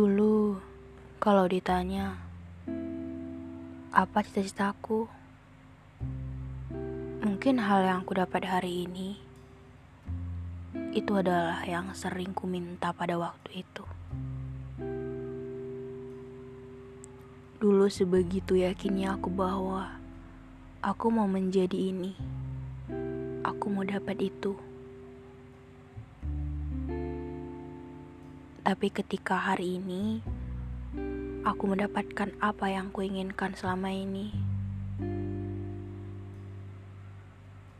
Dulu, kalau ditanya, apa cita-citaku? Mungkin hal yang aku dapat hari ini, itu adalah yang sering ku minta pada waktu itu. Dulu sebegitu yakinnya aku bahwa aku mau menjadi ini. Aku mau dapat itu. Tapi ketika hari ini aku mendapatkan apa yang kuinginkan selama ini,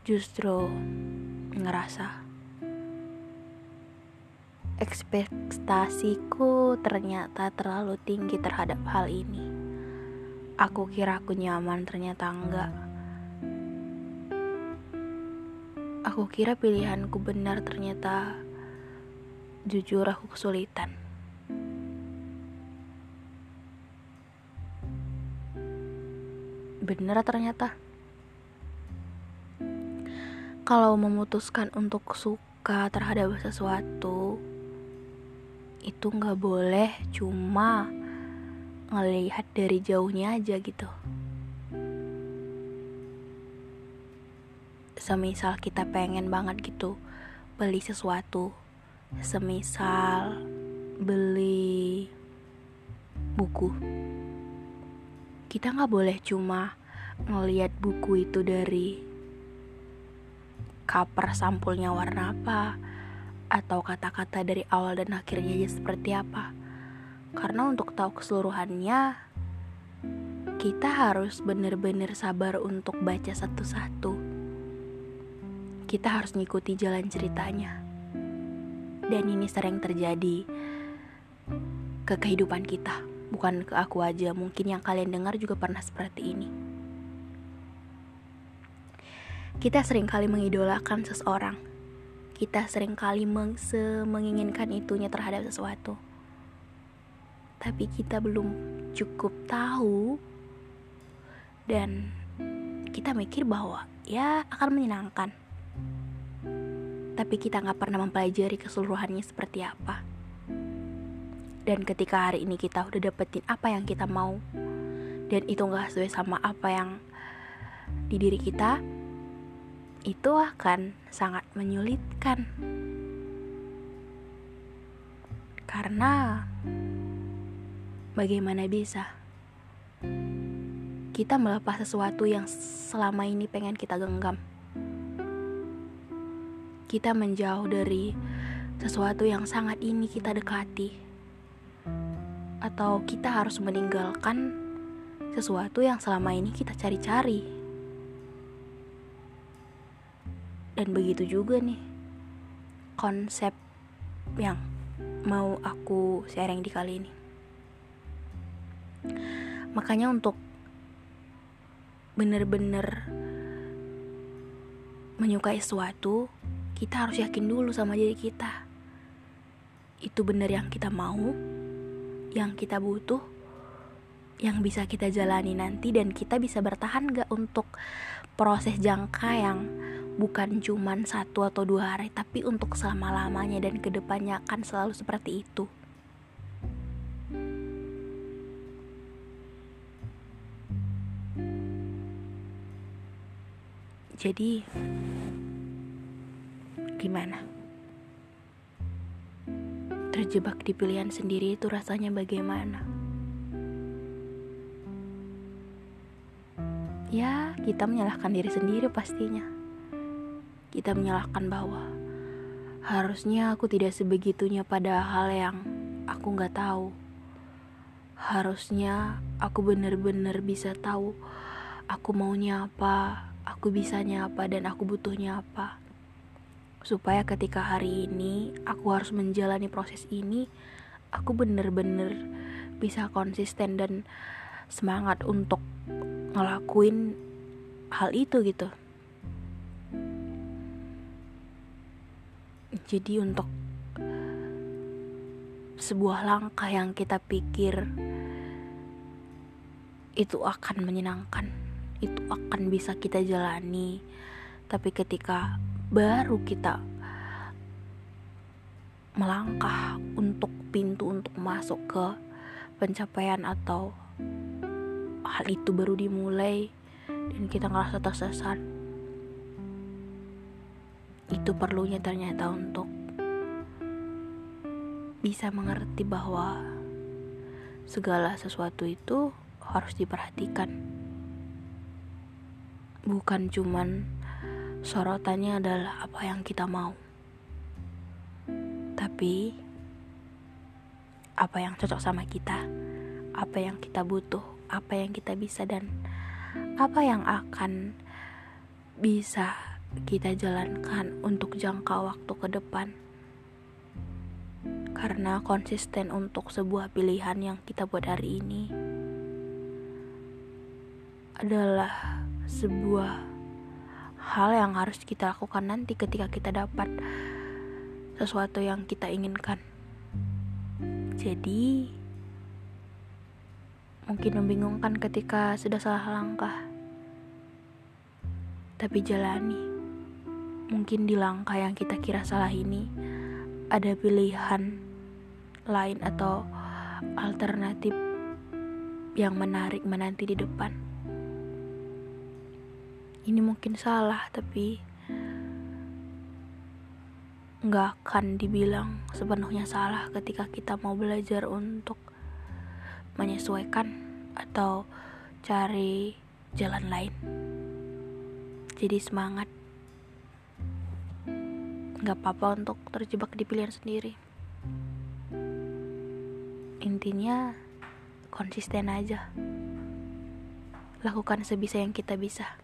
justru ngerasa ekspektasiku ternyata terlalu tinggi terhadap hal ini. Aku kira aku nyaman, ternyata enggak. Aku kira pilihanku benar, ternyata jujur aku kesulitan. Bener ternyata. Kalau memutuskan untuk suka terhadap sesuatu, itu nggak boleh cuma ngelihat dari jauhnya aja gitu. Semisal kita pengen banget gitu beli sesuatu, semisal beli buku. Kita nggak boleh cuma ngelihat buku itu dari cover sampulnya warna apa atau kata-kata dari awal dan akhirnya aja seperti apa. Karena untuk tahu keseluruhannya kita harus benar-benar sabar untuk baca satu-satu. Kita harus ngikuti jalan ceritanya dan ini sering terjadi ke kehidupan kita, bukan ke aku aja. Mungkin yang kalian dengar juga pernah seperti ini. Kita sering kali mengidolakan seseorang. Kita sering kali meng menginginkan itunya terhadap sesuatu. Tapi kita belum cukup tahu dan kita mikir bahwa ya akan menyenangkan tapi kita nggak pernah mempelajari keseluruhannya seperti apa. Dan ketika hari ini kita udah dapetin apa yang kita mau, dan itu nggak sesuai sama apa yang di diri kita, itu akan sangat menyulitkan. Karena bagaimana bisa kita melepas sesuatu yang selama ini pengen kita genggam? Kita menjauh dari sesuatu yang sangat ini kita dekati, atau kita harus meninggalkan sesuatu yang selama ini kita cari-cari, dan begitu juga nih konsep yang mau aku sharing di kali ini. Makanya untuk bener-bener menyukai sesuatu kita harus yakin dulu sama diri kita. Itu benar yang kita mau, yang kita butuh, yang bisa kita jalani nanti dan kita bisa bertahan gak untuk proses jangka yang bukan cuman satu atau dua hari tapi untuk selama-lamanya dan ke depannya akan selalu seperti itu. Jadi Gimana? Terjebak di pilihan sendiri itu rasanya bagaimana? Ya, kita menyalahkan diri sendiri pastinya. kita menyalahkan bahwa harusnya aku tidak sebegitunya pada hal yang aku nggak tahu. Harusnya aku benar-benar bisa tahu aku maunya apa, aku bisanya apa, dan aku butuhnya apa. Supaya ketika hari ini aku harus menjalani proses ini, aku benar-benar bisa konsisten dan semangat untuk ngelakuin hal itu gitu. Jadi untuk sebuah langkah yang kita pikir itu akan menyenangkan, itu akan bisa kita jalani. Tapi ketika baru kita melangkah untuk pintu untuk masuk ke pencapaian atau hal itu baru dimulai dan kita ngerasa tersesat itu perlunya ternyata untuk bisa mengerti bahwa segala sesuatu itu harus diperhatikan. Bukan cuman sorotannya adalah apa yang kita mau. Tapi apa yang cocok sama kita, apa yang kita butuh, apa yang kita bisa dan apa yang akan bisa kita jalankan untuk jangka waktu ke depan. Karena konsisten untuk sebuah pilihan yang kita buat hari ini adalah sebuah hal yang harus kita lakukan nanti ketika kita dapat sesuatu yang kita inginkan. Jadi, mungkin membingungkan ketika sudah salah langkah, tapi jalani. Mungkin di langkah yang kita kira salah ini ada pilihan lain atau alternatif yang menarik menanti di depan. Ini mungkin salah, tapi nggak akan dibilang sepenuhnya salah ketika kita mau belajar untuk menyesuaikan atau cari jalan lain. Jadi semangat. Nggak apa-apa untuk terjebak di pilihan sendiri. Intinya konsisten aja. Lakukan sebisa yang kita bisa